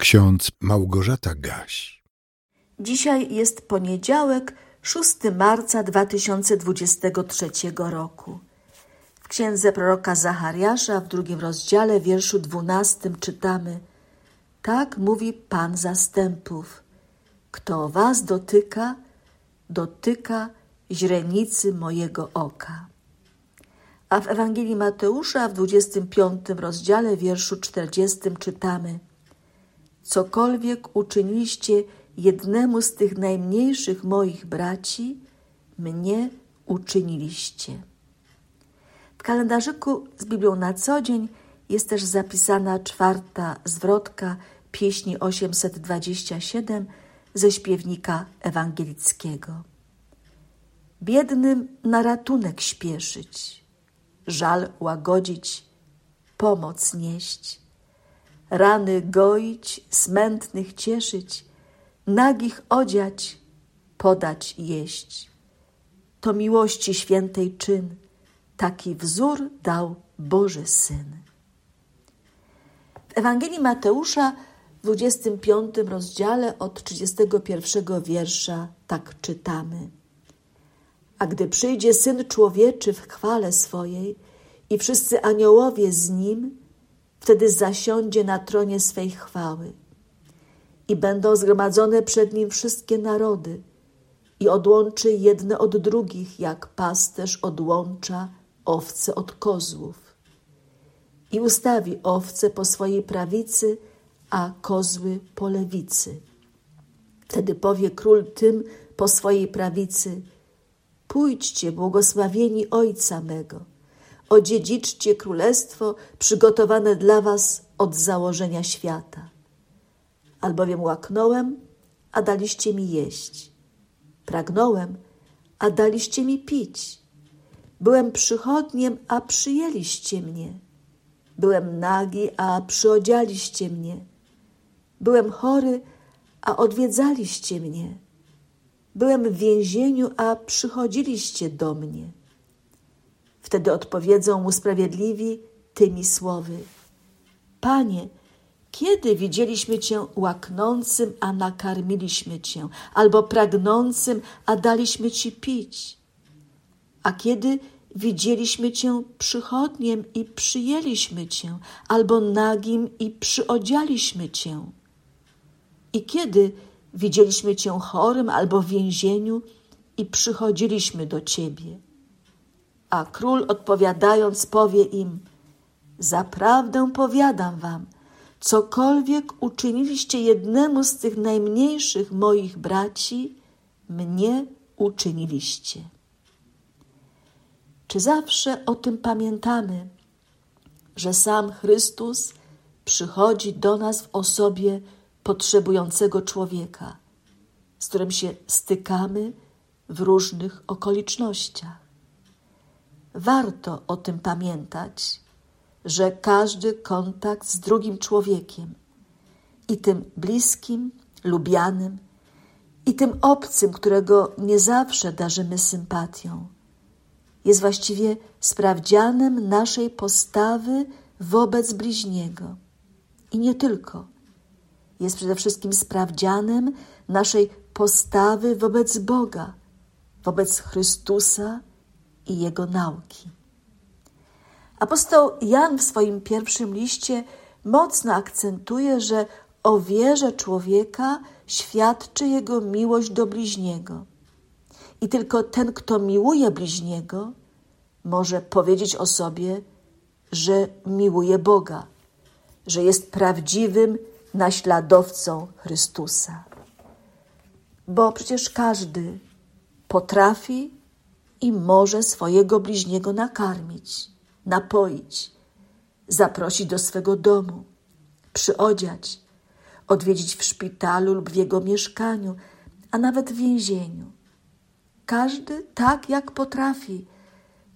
Ksiądz Małgorzata Gaś. Dzisiaj jest poniedziałek, 6 marca 2023 roku. W księdze proroka Zachariasza w drugim rozdziale, wierszu 12 czytamy: Tak mówi Pan zastępów. Kto was dotyka, dotyka źrenicy mojego oka. A w Ewangelii Mateusza w 25 rozdziale, wierszu 40 czytamy: Cokolwiek uczyniliście jednemu z tych najmniejszych moich braci, mnie uczyniliście. W kalendarzyku z Biblią na co dzień jest też zapisana czwarta zwrotka pieśni 827 ze śpiewnika ewangelickiego. Biednym na ratunek śpieszyć, żal łagodzić, pomoc nieść, rany goić, smętnych cieszyć, nagich odziać, podać jeść. To miłości świętej czyn, taki wzór dał Boży Syn. W Ewangelii Mateusza w 25 rozdziale od 31 wiersza tak czytamy. A gdy przyjdzie Syn Człowieczy w chwale swojej i wszyscy aniołowie z Nim, wtedy zasiądzie na tronie swej chwały i będą zgromadzone przed Nim wszystkie narody i odłączy jedne od drugich, jak pasterz odłącza owce od kozłów. I ustawi owce po swojej prawicy, a kozły po lewicy. Wtedy powie król tym po swojej prawicy: Pójdźcie, błogosławieni Ojca mego, odziedziczcie królestwo przygotowane dla was od założenia świata. Albowiem łaknąłem, a daliście mi jeść. Pragnąłem, a daliście mi pić. Byłem przychodniem, a przyjęliście mnie. Byłem nagi, a przyodzialiście mnie. Byłem chory, a odwiedzaliście mnie. Byłem w więzieniu, a przychodziliście do mnie. Wtedy odpowiedzą mu sprawiedliwi tymi słowy: Panie, kiedy widzieliśmy Cię łaknącym, a nakarmiliśmy Cię, albo pragnącym, a daliśmy Ci pić? A kiedy widzieliśmy Cię przychodniem i przyjęliśmy Cię, albo nagim i przyodzialiśmy Cię? I kiedy widzieliśmy Cię chorym albo w więzieniu i przychodziliśmy do Ciebie? A król odpowiadając powie im: Zaprawdę powiadam wam, cokolwiek uczyniliście jednemu z tych najmniejszych moich braci, mnie uczyniliście. Czy zawsze o tym pamiętamy, że sam Chrystus przychodzi do nas w osobie potrzebującego człowieka, z którym się stykamy w różnych okolicznościach? Warto o tym pamiętać, że każdy kontakt z drugim człowiekiem, i tym bliskim, lubianym, i tym obcym, którego nie zawsze darzymy sympatią, jest właściwie sprawdzianem naszej postawy wobec bliźniego. I nie tylko. Jest przede wszystkim sprawdzianem naszej postawy wobec Boga, wobec Chrystusa i Jego nauki. Apostoł Jan w swoim pierwszym liście mocno akcentuje, że o wierze człowieka świadczy jego miłość do bliźniego. I tylko ten, kto miłuje bliźniego, może powiedzieć o sobie, że miłuje Boga, że jest prawdziwym naśladowcą Chrystusa. Bo przecież każdy potrafi i może swojego bliźniego nakarmić, napoić, zaprosić do swego domu, przyodziać, odwiedzić w szpitalu lub w jego mieszkaniu, a nawet w więzieniu. Każdy tak jak potrafi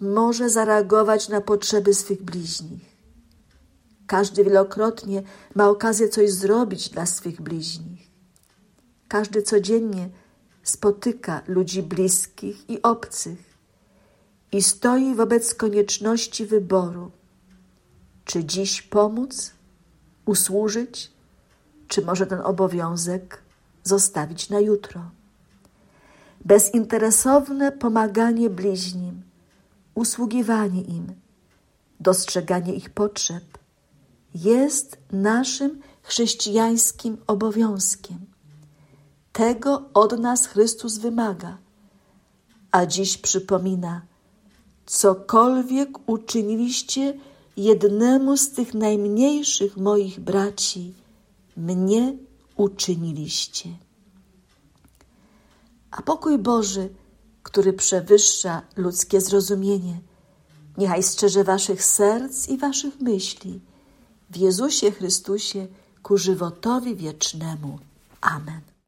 może zareagować na potrzeby swych bliźnich. Każdy wielokrotnie ma okazję coś zrobić dla swych bliźnich. Każdy codziennie spotyka ludzi bliskich i obcych i stoi wobec konieczności wyboru, czy dziś pomóc, usłużyć, czy może ten obowiązek zostawić na jutro. Bezinteresowne pomaganie bliźnim, usługiwanie im, dostrzeganie ich potrzeb jest naszym chrześcijańskim obowiązkiem. Tego od nas Chrystus wymaga, a dziś przypomina: cokolwiek uczyniliście jednemu z tych najmniejszych moich braci, mnie uczyniliście. A pokój Boży, który przewyższa ludzkie zrozumienie, niechaj strzeże waszych serc i waszych myśli w Jezusie Chrystusie ku żywotowi wiecznemu. Amen.